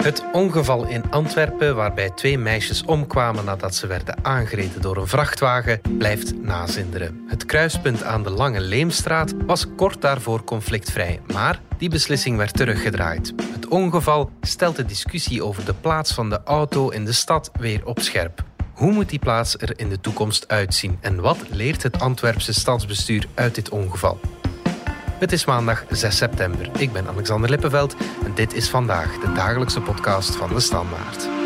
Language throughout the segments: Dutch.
Het ongeval in Antwerpen, waarbij twee meisjes omkwamen nadat ze werden aangereden door een vrachtwagen, blijft nazinderen. Het kruispunt aan de Lange Leemstraat was kort daarvoor conflictvrij, maar die beslissing werd teruggedraaid. Het ongeval stelt de discussie over de plaats van de auto in de stad weer op scherp. Hoe moet die plaats er in de toekomst uitzien en wat leert het Antwerpse stadsbestuur uit dit ongeval? Het is maandag 6 september. Ik ben Alexander Lippenveld en dit is vandaag de dagelijkse podcast van de Standaard.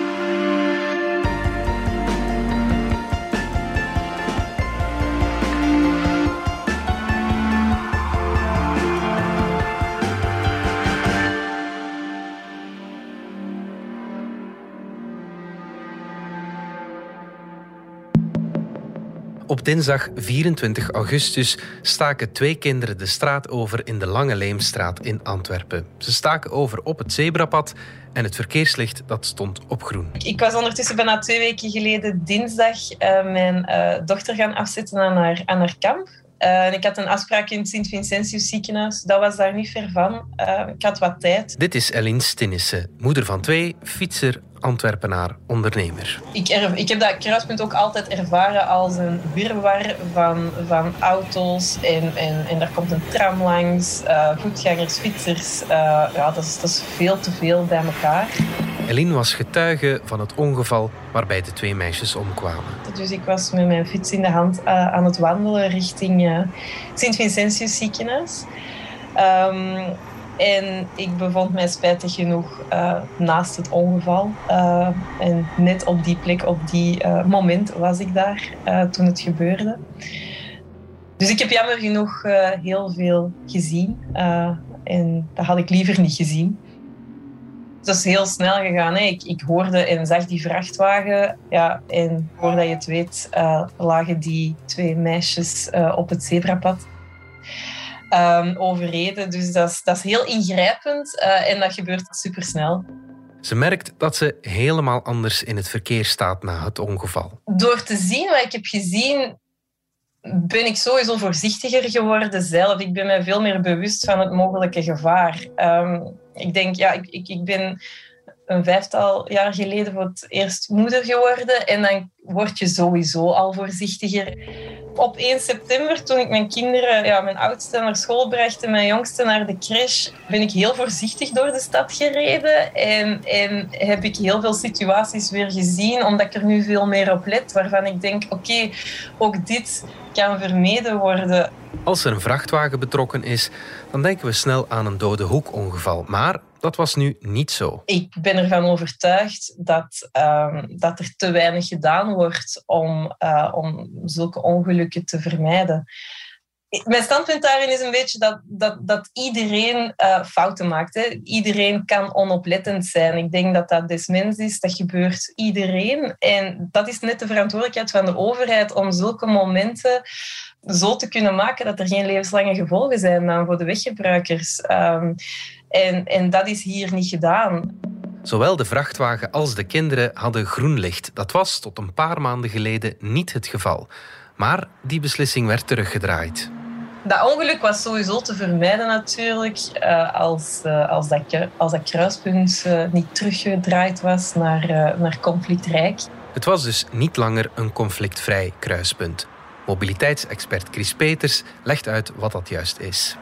Op dinsdag 24 augustus staken twee kinderen de straat over in de Lange Leemstraat in Antwerpen. Ze staken over op het zebrapad en het verkeerslicht dat stond op groen. Ik was ondertussen bijna twee weken geleden dinsdag uh, mijn uh, dochter gaan afzetten aan haar, aan haar kamp. Uh, ik had een afspraak in het Sint-Vincentius ziekenhuis. Dat was daar niet ver van. ik had wat tijd. Dit is Eline Stinnissen, moeder van twee, fietser, Antwerpenaar ondernemer. Ik, ik heb dat kruispunt ook altijd ervaren als een wirwar van, van auto's. En, en, en daar komt een tram langs, uh, voetgangers, fietsers. Uh, ja, dat is, dat is veel te veel bij elkaar. Eline was getuige van het ongeval waarbij de twee meisjes omkwamen. Dus ik was met mijn fiets in de hand uh, aan het wandelen richting Sint-Vincentius ziekenhuis. Um, en ik bevond mij spijtig genoeg uh, naast het ongeval. Uh, en net op die plek, op die uh, moment was ik daar toen het gebeurde. Dus ik heb jammer genoeg heel veel gezien. en dat had ik liever niet gezien. Het is heel snel gegaan. Hè. Ik, ik, hoorde en zag die vrachtwagen. Ja, en voordat je het weet, lagen die twee meisjes op het zebrapad um, overreden. Dus dat is, dat is heel ingrijpend uh, en dat gebeurt supersnel. Ze merkt dat ze helemaal anders in het verkeer staat na het ongeval. Door te zien wat ik heb gezien, ben ik sowieso voorzichtiger geworden zelf. Ik ben mij veel meer bewust van het mogelijke gevaar. Um, ik denk, ja, ik, ik, ik ben een vijftal jaar geleden voor het eerst moeder geworden. En dan word je sowieso al voorzichtiger. Op 1 september, toen ik mijn kinderen, ja, mijn oudste naar school bracht en mijn jongste naar de crash, ben ik heel voorzichtig door de stad gereden. En, en heb ik heel veel situaties weer gezien, omdat ik er nu veel meer op let. Waarvan ik denk, oké, ook dit kan vermeden worden. Als er een vrachtwagen betrokken is, dan denken we snel aan een dode hoekongeval. Maar dat was nu niet zo. Ik ben ervan overtuigd dat, um, dat er te weinig gedaan wordt om, uh, om zulke ongelukken te vermijden. Mijn standpunt daarin is een beetje dat, dat, dat iedereen uh, fouten maakt. Iedereen kan onoplettend zijn. Ik denk dat dat desmens is. Dat gebeurt iedereen. En dat is net de verantwoordelijkheid van de overheid om zulke momenten zo te kunnen maken dat er geen levenslange gevolgen zijn dan voor de weggebruikers. Um, en, en dat is hier niet gedaan. Zowel de vrachtwagen als de kinderen hadden groen licht. Dat was tot een paar maanden geleden niet het geval. Maar die beslissing werd teruggedraaid. Dat ongeluk was sowieso te vermijden natuurlijk uh, als, uh, als, dat, als dat kruispunt uh, niet teruggedraaid was naar, naar conflictrijk. Het was dus niet langer een conflictvrij kruispunt. Mobiliteitsexpert Chris Peters legt uit wat dat juist is.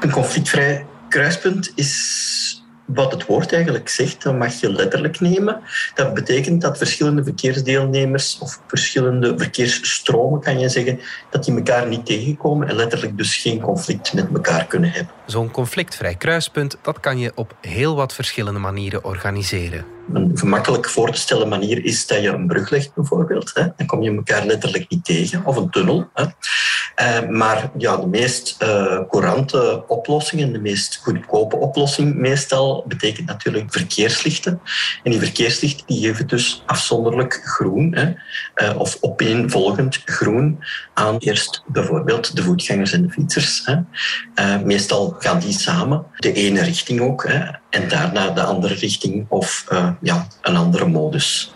Een conflictvrij kruispunt is wat het woord eigenlijk zegt, dat mag je letterlijk nemen. Dat betekent dat verschillende verkeersdeelnemers of verschillende verkeersstromen, kan je zeggen, dat die elkaar niet tegenkomen en letterlijk dus geen conflict met elkaar kunnen hebben. Zo'n conflictvrij kruispunt, dat kan je op heel wat verschillende manieren organiseren. Een gemakkelijk voor te stellen manier is dat je een brug legt, bijvoorbeeld. Hè. Dan kom je elkaar letterlijk niet tegen, of een tunnel. Hè. Uh, maar ja, de meest uh, courante oplossing en de meest goedkope oplossing meestal betekent natuurlijk verkeerslichten. En die verkeerslichten die geven dus afzonderlijk groen hè, uh, of opeenvolgend groen aan eerst bijvoorbeeld de voetgangers en de fietsers. Hè. meestal gaan die samen, de ene richting ook, hè, en daarna de andere richting of ja, een andere modus.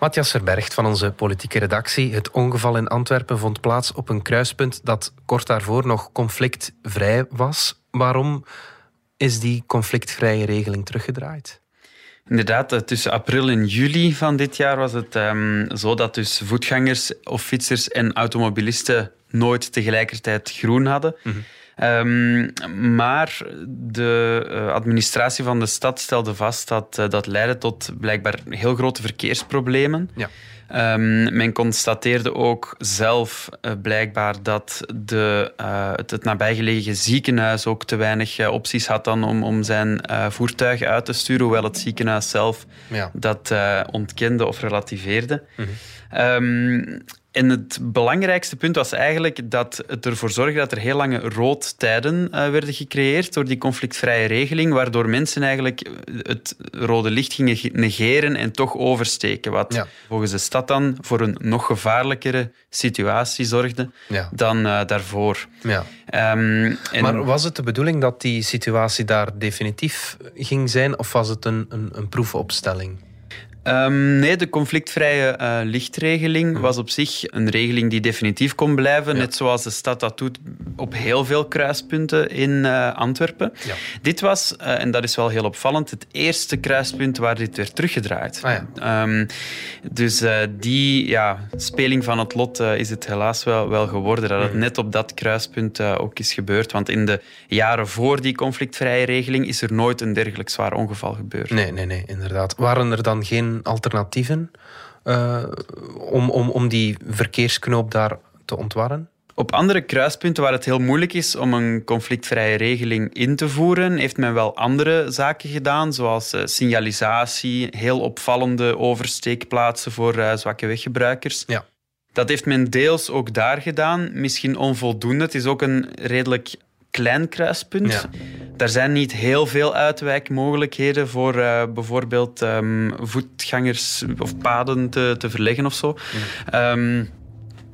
Matthias Verbergt van onze politieke redactie. Het ongeval in Antwerpen vond plaats op een kruispunt dat kort daarvoor nog conflictvrij was. Waarom is die conflictvrije regeling teruggedraaid? Inderdaad, eh, tussen april en juli van dit jaar was het um, zo dat dus voetgangers of fietsers en automobilisten nooit tegelijkertijd groen hadden. Mhm. Um, maar de uh, administratie van de stad stelde vast dat uh, dat leidde tot blijkbaar heel grote verkeersproblemen. Ja. Um, men constateerde ook zelf uh, blijkbaar dat de, het, het, nabijgelegen ziekenhuis ook te weinig opties had dan om, om zijn voertuig uit te sturen, hoewel het ziekenhuis zelf ja. dat ontkende of relativeerde. Mm -hmm. um, en het belangrijkste punt was eigenlijk dat het ervoor zorgde dat er heel lange roodtijden uh, werden gecreëerd door die conflictvrije regeling, waardoor mensen eigenlijk het rode licht gingen negeren en toch oversteken. Wat volgens de stad dan voor een nog gevaarlijkere situatie zorgde dan uh, daarvoor. Ja. Um, Maar was het de bedoeling dat die situatie daar definitief ging zijn, of was het een, een, een proefopstelling? Um, nee, de conflictvrije uh, lichtregeling was op zich een regeling die definitief kon blijven. Net zoals de stad dat doet op heel veel kruispunten in uh, Antwerpen. Ja. Dit was, uh, en dat is wel heel opvallend, het eerste kruispunt waar dit werd teruggedraaid. Ah, ja. um, dus die ja, speling van het lot is het helaas wel, wel geworden. Dat het mm. net op dat kruispunt ook is gebeurd. Want in de jaren voor die conflictvrije regeling is er nooit een dergelijk zwaar ongeval gebeurd. Nee, nee, nee, inderdaad. Waren er dan geen alternatieven uh, om, om, om die verkeersknoop daar te ontwarren? Op andere kruispunten waar het heel moeilijk is om een conflictvrije regeling in te voeren, heeft men wel andere zaken gedaan, zoals uh, signalisatie, heel opvallende oversteekplaatsen voor uh, zwakke weggebruikers. Ja. Dat heeft men deels ook daar gedaan, misschien onvoldoende. Het is ook een redelijk klein kruispunt. Ja. Er zijn niet heel veel uitwijkmogelijkheden voor uh, bijvoorbeeld um, voetgangers of paden te, te verleggen of zo. Ja. Um,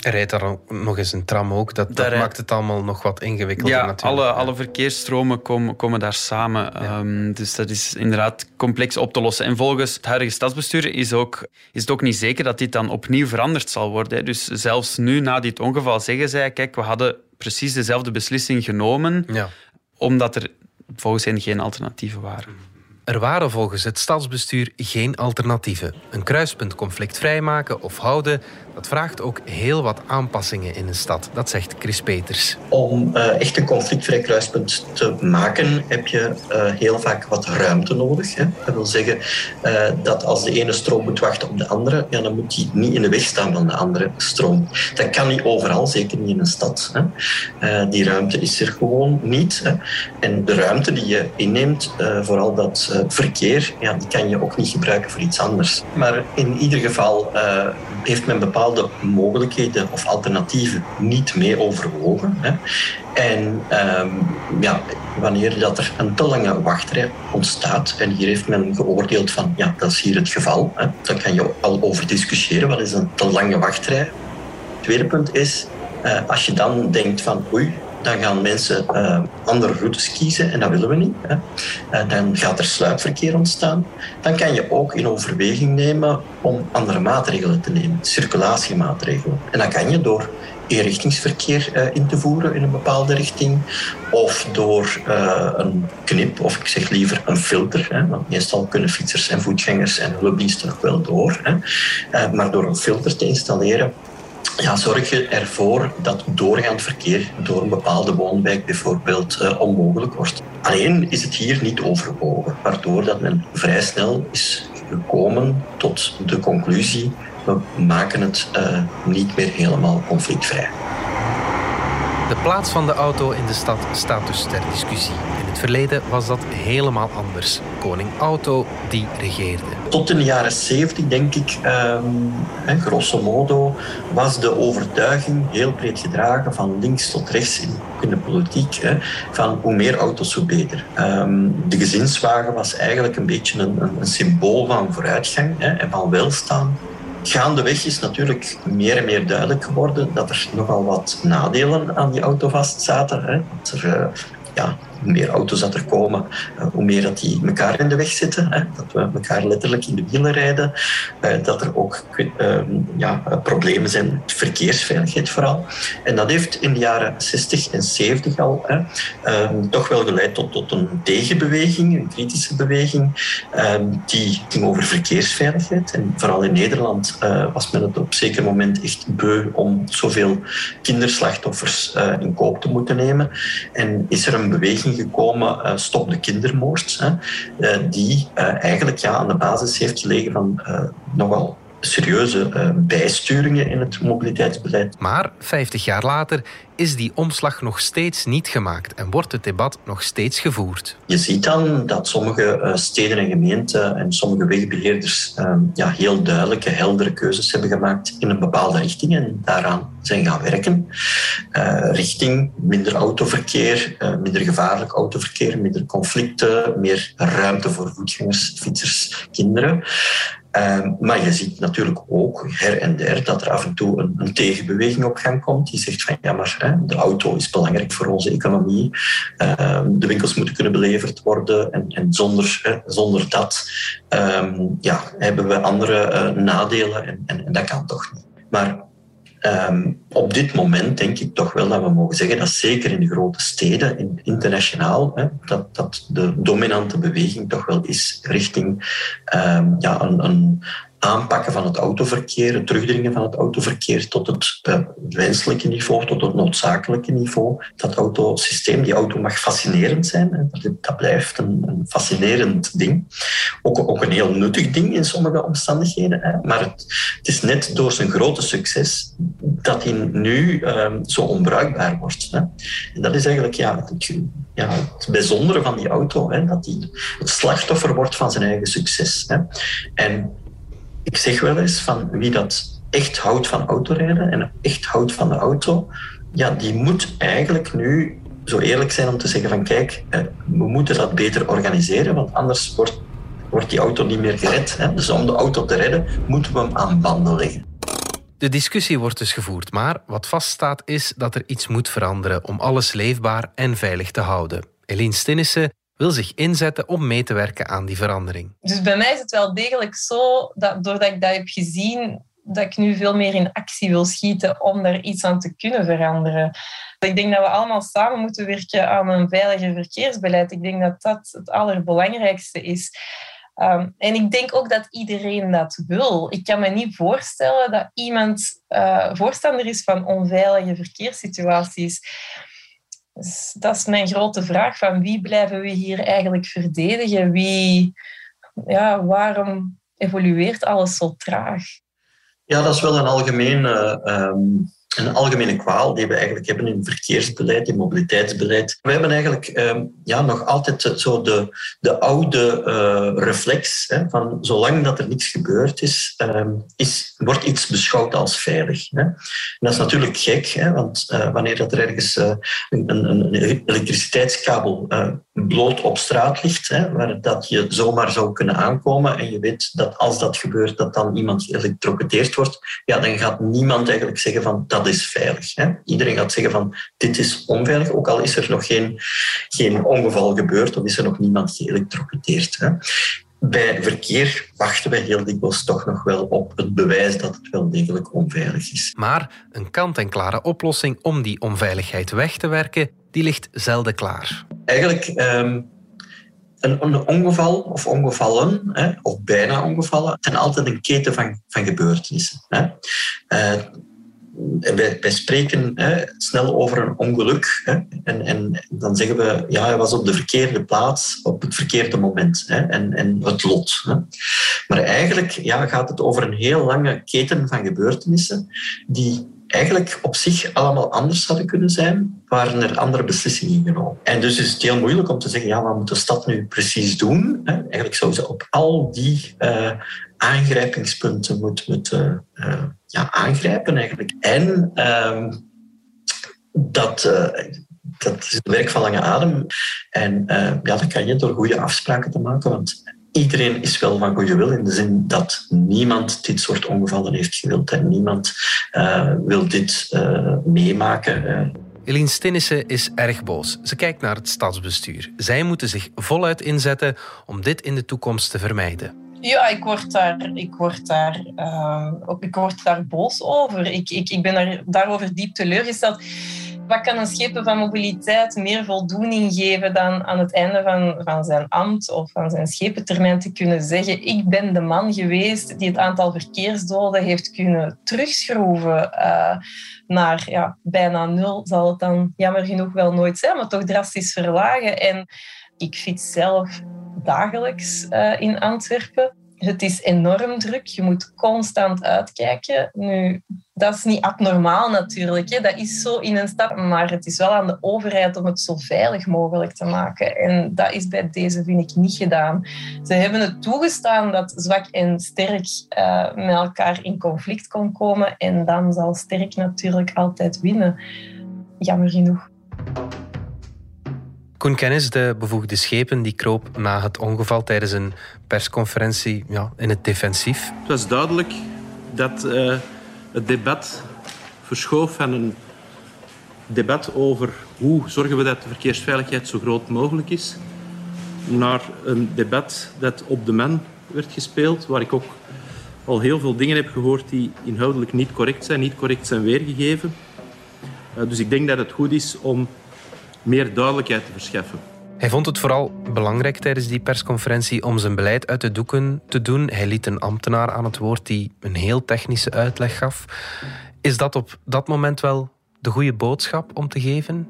er rijdt daar nog eens een tram ook. Dat, dat maakt het allemaal nog wat ingewikkelder ja, natuurlijk. Alle, alle verkeersstromen komen, komen daar samen. Ja. Um, dus dat is inderdaad complex op te lossen. En volgens het huidige stadsbestuur is, ook, is het ook niet zeker dat dit dan opnieuw veranderd zal worden. Dus zelfs nu, na dit ongeval, zeggen zij... Kijk, we hadden precies dezelfde beslissing genomen, ja. omdat er volgens hen geen alternatieven waren. Er waren volgens het stadsbestuur geen alternatieven. Een kruispunt conflictvrij maken of houden, dat vraagt ook heel wat aanpassingen in een stad. Dat zegt Chris Peters. Om uh, echt een conflictvrij kruispunt te maken, heb je uh, heel vaak wat ruimte nodig. Hè. Dat wil zeggen uh, dat als de ene stroom moet wachten op de andere, ja, dan moet die niet in de weg staan van de andere stroom. Dat kan niet overal, zeker niet in een stad. Hè. die ruimte is er gewoon niet. Hè. En de ruimte die je inneemt, vooral dat verkeer, ja, die kan je ook niet gebruiken voor iets anders. Maar in ieder geval heeft men bepaalde mogelijkheden of alternatieven niet mee overwogen. Hè. En um, ja, wanneer dat er een te lange wachtrij ontstaat, en hier heeft men geoordeeld van, ja, dat is hier het geval, hè, dan kan je al over discussiëren, wat is een te lange wachtrij. Het tweede punt is, uh, als je dan denkt van, oei, dan gaan mensen uh, andere routes kiezen en dat willen we niet. Hè. Uh, dan gaat er sluipverkeer ontstaan. Dan kan je ook in overweging nemen om andere maatregelen te nemen, circulatiemaatregelen. En dat kan je door eenrichtingsverkeer uh, in te voeren in een bepaalde richting, of door een knip, of ik zeg liever een filter. Hè, want meestal kunnen fietsers en voetgangers en hulpdiensten nog wel door. Hè, maar door een filter te installeren ja, zorg je ervoor dat doorgaand verkeer door een bepaalde woonwijk bijvoorbeeld uh, onmogelijk wordt. Alleen is het hier niet overwogen, waardoor dat men vrij snel is gekomen tot de conclusie we maken het uh, niet meer helemaal conflictvrij. De plaats van de auto in de stad staat dus ter discussie het verleden was dat helemaal anders. Koning Auto die regeerde. Tot in de jaren 70, denk ik, um, grosso modo, was de overtuiging heel breed gedragen van links tot rechts in, in de politiek. Van hoe meer auto's, hoe beter. Um, de gezinswagen was eigenlijk een beetje een, een, symbool van vooruitgang en van welstaan. Gaandeweg is natuurlijk meer en meer duidelijk geworden dat er nogal wat nadelen aan die auto vastzaten. Hè. Dat er uh, ja, hoe meer auto's dat er komen, hoe meer dat die elkaar in de weg zitten. Hè, dat we elkaar letterlijk in de wielen rijden. dat er ook ehm, ja, problemen zijn met verkeersveiligheid vooral. En dat heeft in de jaren 60 en 70 al hè, ehm, toch wel geleid tot, tot een tegenbeweging, een kritische beweging, ehm, die ging over verkeersveiligheid. En vooral in Nederland was men het op een zeker moment echt beu om zoveel kinderslachtoffers in koop te moeten nemen. En is er een beweging gekomen, uh, Stop de kindermoord, die eigenlijk ja, aan de basis heeft gelegen van nogal serieuze uh, bijsturingen in het mobiliteitsbeleid. Maar 50 jaar later is die omslag nog steeds niet gemaakt en wordt het debat nog steeds gevoerd. Je ziet dan dat sommige uh, steden en gemeenten en sommige wegbeheerders uh, ja, heel duidelijke, heldere keuzes hebben gemaakt in een bepaalde richting en daaraan zijn gaan werken. Uh, richting minder autoverkeer, minder gevaarlijk autoverkeer, minder conflicten, meer ruimte voor voetgangers, fietsers, kinderen. Ehm, maar je ziet natuurlijk ook her en der dat er af en toe een, een tegenbeweging op gang komt. Die zegt van ja, maar de auto is belangrijk voor onze economie. Ehm, de winkels moeten kunnen beleverd worden. En, en zonder, hè, zonder dat ehm, ja, hebben we andere uh, nadelen. En, en, en, dat kan toch niet. Maar Um, op dit moment denk ik toch wel dat we mogen zeggen dat zeker in de grote steden, in, internationaal, hè, dat, dat de dominante beweging toch wel is richting um, ja, een, aanpakken van het autoverkeer, het terugdringen van het autoverkeer tot het wenselijke niveau, tot het noodzakelijke niveau. Dat autosysteem, die auto mag fascinerend zijn. Dat, blijft een, fascinerend ding. Ook, een heel nuttig ding in sommige omstandigheden. Maar het, het, is net door zijn grote succes dat hij nu um, zo onbruikbaar wordt. En dat is eigenlijk ja, het, ja, het bijzondere van die auto, hè, dat hij het slachtoffer wordt van zijn eigen succes. En ik zeg wel eens van wie dat echt houdt van autorijden en echt houdt van de auto, ja, die moet eigenlijk nu zo eerlijk zijn om te zeggen van kijk, eh, we moeten dat beter organiseren, want anders wordt, wordt die auto niet meer gered. Hè. Dus om de auto te redden, moeten we hem aan banden leggen. De discussie wordt dus gevoerd, maar wat vaststaat is dat er iets moet veranderen om alles leefbaar en veilig te houden. Eline Stinnissen wil zich inzetten om mee te werken aan die verandering. Dus bij mij is het wel degelijk zo dat doordat ik dat heb gezien, dat ik nu veel meer in actie wil schieten om daar iets aan te kunnen veranderen. Ik denk dat we allemaal samen moeten werken aan een veiliger verkeersbeleid. Ik denk dat dat het allerbelangrijkste is. Um, en ik denk ook dat iedereen dat wil. Ik kan me niet voorstellen dat iemand uh, voorstander is van onveilige verkeerssituaties. Dus dat is mijn grote vraag: van wie blijven we hier eigenlijk verdedigen? Wie, ja, waarom evolueert alles zo traag? Ja, dat is wel een algemeen um, een algemene kwaal die we eigenlijk hebben in verkeersbeleid, in mobiliteitsbeleid. We hebben eigenlijk ehm, ja, nog altijd zo de, de oude uh, reflex hè, van zolang dat er niets gebeurd is, ehm, is wordt iets beschouwd als veilig. Hè. En dat is natuurlijk gek, hè, want uh, wanneer dat er ergens uh, een, een, een, elektriciteitskabel bloot op straat ligt, hè, waar dat je zomaar zou kunnen aankomen en je weet dat als dat gebeurt, dat dan iemand geëlectrocuteerd wordt, ja, dan gaat niemand eigenlijk zeggen van dat is veilig. Hè. Iedereen gaat zeggen van dit is onveilig, ook al is er nog geen, geen ongeval gebeurd of is er nog niemand geëlectrocuteerd. Hè. Bij verkeer wachten we heel dikwijls toch nog wel op het bewijs dat het wel degelijk onveilig is. Maar een kant-en-klare oplossing om die onveiligheid weg te werken, die ligt zelden klaar. Eigenlijk um, een, een, ongeval of ongevallen, hè, of bijna ongevallen, zijn altijd een keten van, van gebeurtenissen. Hè. Uh, wij, spreken hè, snel over een ongeluk. Hè, en, en, dan zeggen we, ja, hij was op de verkeerde plaats op het verkeerde moment. Hè, en, en het lot. Maar eigenlijk ja, gaat het over een heel lange keten van gebeurtenissen die eigenlijk op zich allemaal anders zouden kunnen zijn, waren er andere beslissingen genomen. En dus is het heel moeilijk om te zeggen, ja, wat moet de stad nu precies doen? Eigenlijk zou ze op al die uh, aangrijpingspunten moeten, moeten uh, ja, aangrijpen eigenlijk. En uh, dat, uh, dat is het werk van lange adem. En ja, dat kan je door goede afspraken te maken, want iedereen is wel van goede wil in de zin dat niemand dit soort ongevallen heeft gewild en niemand uh, wil dit uh, meemaken. Eline Stinnissen is erg boos. Ze kijkt naar het stadsbestuur. Zij moeten zich voluit inzetten om dit in de toekomst te vermijden. Ja, ik word daar, ik word daar, uh, ik word daar boos over. Ik, ik, ik ben daar, daarover diep teleurgesteld. Wat kan een schepen van mobiliteit meer voldoening geven dan aan het einde van, van zijn ambt of van zijn schepentermijn te kunnen zeggen ik ben de man geweest die het aantal verkeersdoden heeft kunnen terugschroeven uh, naar ja, bijna nul, zal het dan jammer genoeg wel nooit zijn, maar toch drastisch verlagen. En ik fiets zelf dagelijks uh, in Antwerpen. Het is enorm druk. Je moet constant uitkijken. Nu, dat is niet abnormaal natuurlijk. Hè. Dat is zo in een stad. Maar het is wel aan de overheid om het zo veilig mogelijk te maken. En dat is bij deze, vind ik, niet gedaan. Ze hebben het toegestaan dat zwak en sterk uh, met elkaar in conflict kon komen. En dan zal sterk natuurlijk altijd winnen. Jammer genoeg. Koen Kennis, de bevoegde schepen, die kroop na het ongeval tijdens een persconferentie ja, in het defensief. Het was duidelijk dat uh, het debat verschoof van een debat over hoe zorgen we dat de verkeersveiligheid zo groot mogelijk is, naar een debat dat op de man werd gespeeld, waar ik ook al heel veel dingen heb gehoord die inhoudelijk niet correct zijn, niet correct zijn weergegeven. Uh, dus ik denk dat het goed is om meer duidelijkheid te verschaffen. Hij vond het vooral belangrijk tijdens die persconferentie om zijn beleid uit de doeken te doen. Hij liet een ambtenaar aan het woord die een heel technische uitleg gaf. Is dat op dat moment wel de goede boodschap om te geven?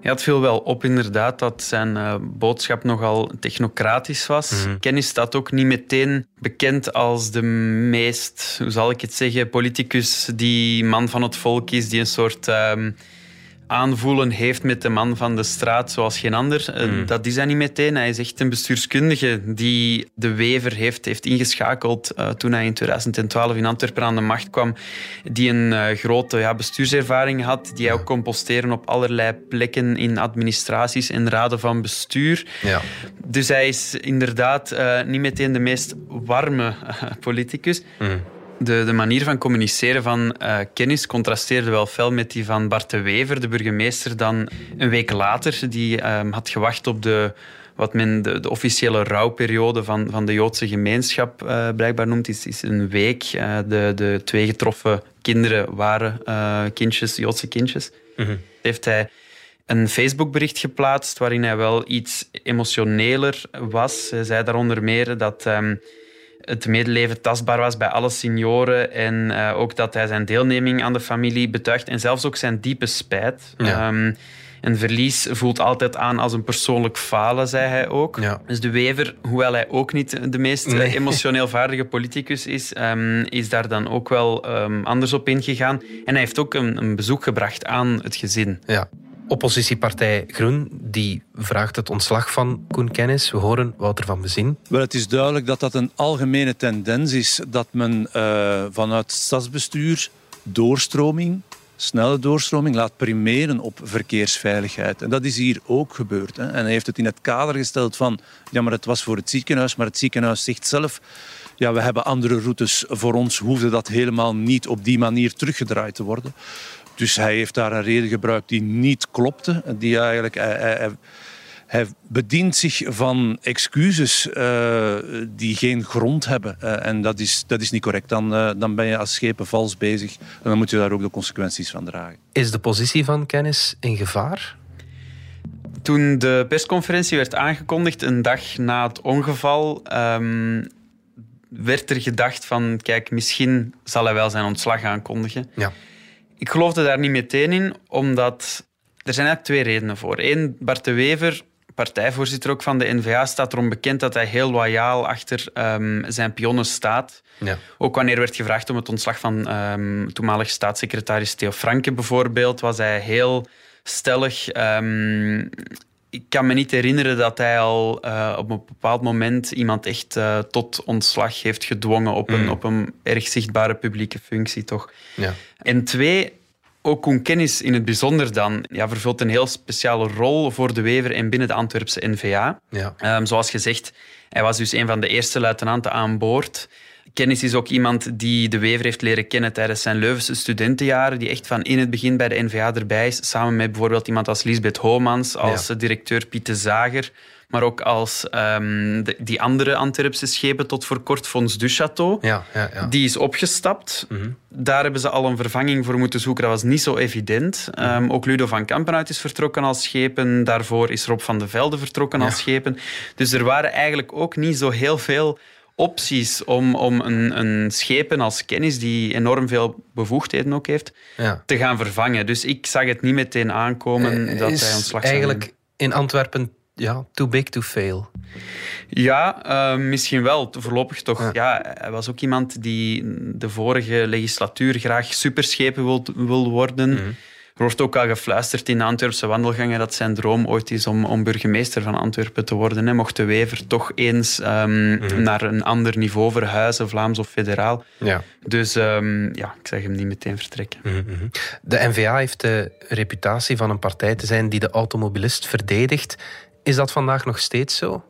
Ja, het viel wel op inderdaad dat zijn uh, boodschap nogal technocratisch was. Mm. Kennis staat ook niet meteen bekend als de meest, hoe zal ik het zeggen, politicus die man van het volk is, die een soort... Uh, aanvoelen heeft met de man van de straat zoals geen ander. Eh, hmm. Dat is hij niet meteen. Hij is echt een bestuurskundige die de Wever heeft, heeft ingeschakeld uh, toen hij in 2012 in Antwerpen aan de macht kwam. Die een uh, grote ja, bestuurservaring had, die hij ook kon posteren op allerlei plekken in administraties en raden van bestuur. Ja. Dus hij is inderdaad niet meteen de meest warme politicus. Hmm de, de manier van communiceren van uh, kennis contrasteerde wel fel met die van Bart de Wever, de burgemeester, dan een week later. Die uh, had gewacht op de, wat men de, de, officiële rouwperiode van, van de Joodse gemeenschap uh, blijkbaar noemt, is, is een week. de, de twee getroffen kinderen waren kindjes, Joodse kindjes. Mm Heeft hij een Facebookbericht geplaatst waarin hij wel iets emotioneler was. Hij zei daaronder meer dat... Um, het medeleven tastbaar was bij alle senioren. En uh, ook dat hij zijn deelneming aan de familie betuigt. En zelfs ook zijn diepe spijt. Ja. Um, een verlies voelt altijd aan als een persoonlijk falen, zei hij ook. Ja. Dus de Wever, hoewel hij ook niet de meest nee. emotioneel vaardige politicus is, um, is daar dan ook wel um, anders op ingegaan. En hij heeft ook een, een bezoek gebracht aan het gezin. Ja oppositiepartij Groen die vraagt het ontslag van Koen Kennis. We horen Wouter van Bezin. Wel, het is duidelijk dat dat een algemene tendens is dat men uh, vanuit stadsbestuur doorstroming, snelle doorstroming laat primeren op verkeersveiligheid. En dat is hier ook gebeurd. Hè. En hij heeft het in het kader gesteld van, ja maar het was voor het ziekenhuis, maar het ziekenhuis zegt zelf ja, we hebben andere routes. Voor ons hoefde dat helemaal niet op die manier teruggedraaid te worden. Dus hij heeft daar een reden gebruikt die niet klopte. Die eigenlijk, hij, hij, hij bedient zich van excuses uh, die geen grond hebben. Uh, en dat is, dat is niet correct. Dan, uh, dan ben je als schepen vals bezig. En dan moet je daar ook de consequenties van dragen. Is de positie van kennis in gevaar? Toen de persconferentie werd aangekondigd, een dag na het ongeval, um, werd er gedacht van, kijk, misschien zal hij wel zijn ontslag aankondigen. Ja. Ik geloofde daar niet meteen in, omdat er zijn eigenlijk twee redenen voor. Eén, Bart de Wever, partijvoorzitter ook van de NVA, staat erom bekend dat hij heel loyaal achter um, zijn pionnen staat. Ja. Ook wanneer werd gevraagd om het ontslag van um, toenmalig staatssecretaris Theo Franke bijvoorbeeld, was hij heel stellig. Um, ik kan me niet herinneren dat hij al uh, op een bepaald moment iemand echt uh, tot ontslag heeft gedwongen op, een, mm. op een erg zichtbare publieke functie, toch? Ja. En twee, ook Koen Kennis in het bijzonder dan ja, vervult een heel speciale rol voor de Wever en binnen de Antwerpse NVA. Ja. Um, zoals gezegd, hij was dus een van de eerste luitenanten aan boord. Kennis is ook iemand die de Wever heeft leren kennen tijdens zijn Leuvense studentenjaren, die echt van in het begin bij de NVA erbij is, samen met bijvoorbeeld iemand als Lisbeth Homans, als directeur Pieter Zager, maar ook als um, die andere Antwerpse schepen tot voor kort, Fons du Château. Ja, ja, ja. Die is opgestapt. Mhm. Daar hebben ze al een vervanging voor moeten zoeken. Dat was niet zo evident. Um, ook Ludo van Kampenuit is vertrokken als schepen. Daarvoor is Rob van de Velde vertrokken als schepen. Dus er waren eigenlijk ook niet zo heel veel opties om, om een, een schepen als kennis, die enorm veel bevoegdheden ook heeft, ja. te gaan vervangen. Dus ik zag het niet meteen aankomen uh, dat hij ontslag eigenlijk in Antwerpen ja, too big to fail. Ja, uh, misschien wel. Voorlopig toch. Ja. hij was ook iemand die de vorige legislatuur graag superschepen wil, wil worden. Mm er wordt ook al gefluisterd in de Antwerpse wandelgangen dat zijn droom ooit is om, om burgemeester van Antwerpen te worden. Hè. Mocht de Wever toch eens um, naar een ander niveau verhuizen, Vlaams of federaal. Ja. Dus um, ja, ik zeg hem niet meteen vertrekken. Mm De NVA heeft de reputatie van een partij te zijn die de automobilist verdedigt. Is dat vandaag nog steeds zo?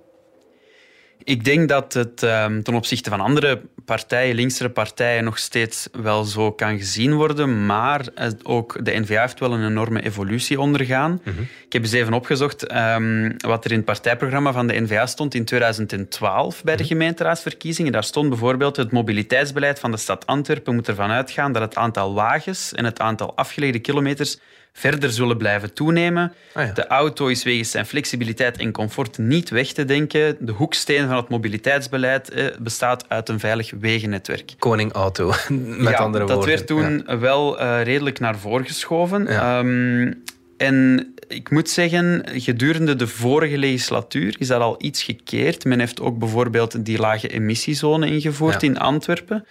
Ik denk dat het um, ten opzichte van andere partijen, linksere partijen, nog steeds wel zo kan gezien worden. Maar ook de NVA heeft wel een enorme evolutie ondergaan. Mhm. Ik heb eens even opgezocht um, wat er in het partijprogramma van de NVA stond in 2012 bij de mhm. gemeenteraadsverkiezingen. Daar stond bijvoorbeeld het mobiliteitsbeleid van de stad Antwerpen moet ervan uitgaan dat het aantal wagens en het aantal afgelegde kilometers verder zullen blijven toenemen. Ah, de auto is wegens zijn flexibiliteit en comfort niet weg te denken. De hoeksteen van het mobiliteitsbeleid eh, bestaat uit een veilig wegennetwerk. Koning Auto, met andere woorden. Dat werd toen wel uh, redelijk naar voren geschoven. Um, en ik moet zeggen, gedurende de vorige legislatuur is dat al iets gekeerd. Men heeft ook bijvoorbeeld die lage emissiezone ingevoerd in Antwerpen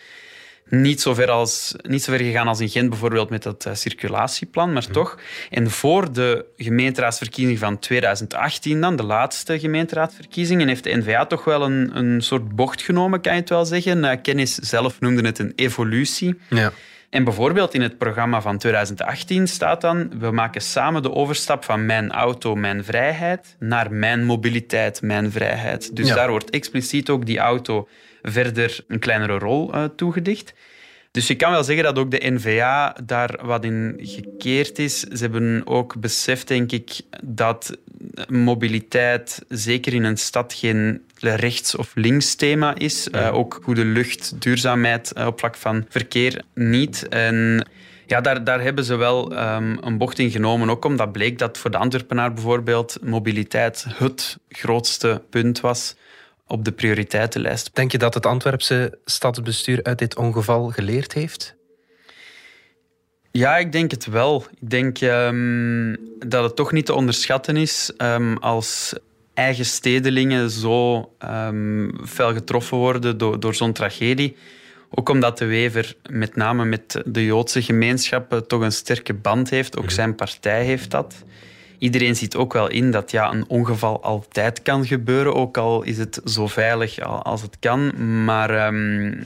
niet zo ver, als, niet zo ver gegaan als in Gent bijvoorbeeld met dat uh, circulatieplan, maar toch. En voor de gemeenteraadsverkiezing van 2018 dan, de laatste gemeenteraadsverkiezingen, heeft de NVA toch wel een, een soort bocht genomen, kan je het wel zeggen. Uh, Kennis zelf noemde het een evolutie. Ja. En bijvoorbeeld in het programma van 2018 staat dan: we maken samen de overstap van mijn auto, mijn vrijheid, naar mijn mobiliteit, mijn vrijheid. Dus daar wordt expliciet ook die auto verder een kleinere rol uh, toegedicht. Dus je kan wel zeggen dat ook de NVA daar wat in gekeerd is. Ze hebben ook beseft, denk ik, dat mobiliteit zeker in een stad geen rechts- of links thema is. Uh, ook goede lucht, duurzaamheid uh, op vlak van verkeer niet. En ja, daar, daar hebben ze wel um, een bocht in genomen. Ook omdat bleek dat voor de Antwerpenaar bijvoorbeeld mobiliteit het grootste punt was op de prioriteitenlijst. Denk je dat het Antwerpse stadsbestuur uit dit ongeval geleerd heeft? Ja, ik denk het wel. Ik denk um, dat het toch niet te onderschatten is um, als eigen stedelingen zo um, fel getroffen worden door, door zo'n tragedie. Ook omdat de Wever met name met de Joodse gemeenschappen toch een sterke band heeft. Ook mhm. zijn partij heeft dat iedereen ziet ook wel in dat ja, een ongeval altijd kan gebeuren, ook al is het zo veilig als het kan. Maar um,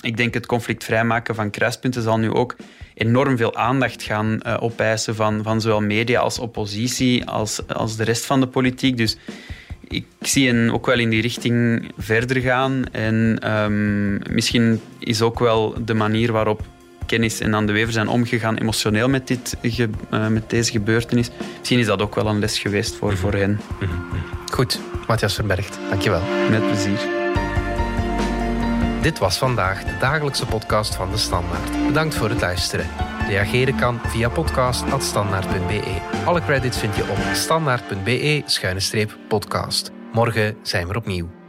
ik denk het conflict vrijmaken van kruispunten zal nu ook enorm veel aandacht gaan uh, opeisen van, van zowel media als oppositie als, als de rest van de politiek. Dus ik zie hen ook wel in die richting verder gaan. En um, misschien is ook wel de manier waarop kennis en aan de wever zijn omgegaan emotioneel met, dit, uh, met deze gebeurtenis. Misschien is dat ook wel een les geweest voor, mm voor hen. Mhm. Goed, Matthias Verbergt, dankjewel. Met plezier. Dit was vandaag de dagelijkse podcast van De Standaard. Bedankt voor het luisteren. Reageren kan via podcast.standaard.be. Alle credits vind je op standaard.be-podcast. Morgen zijn we opnieuw.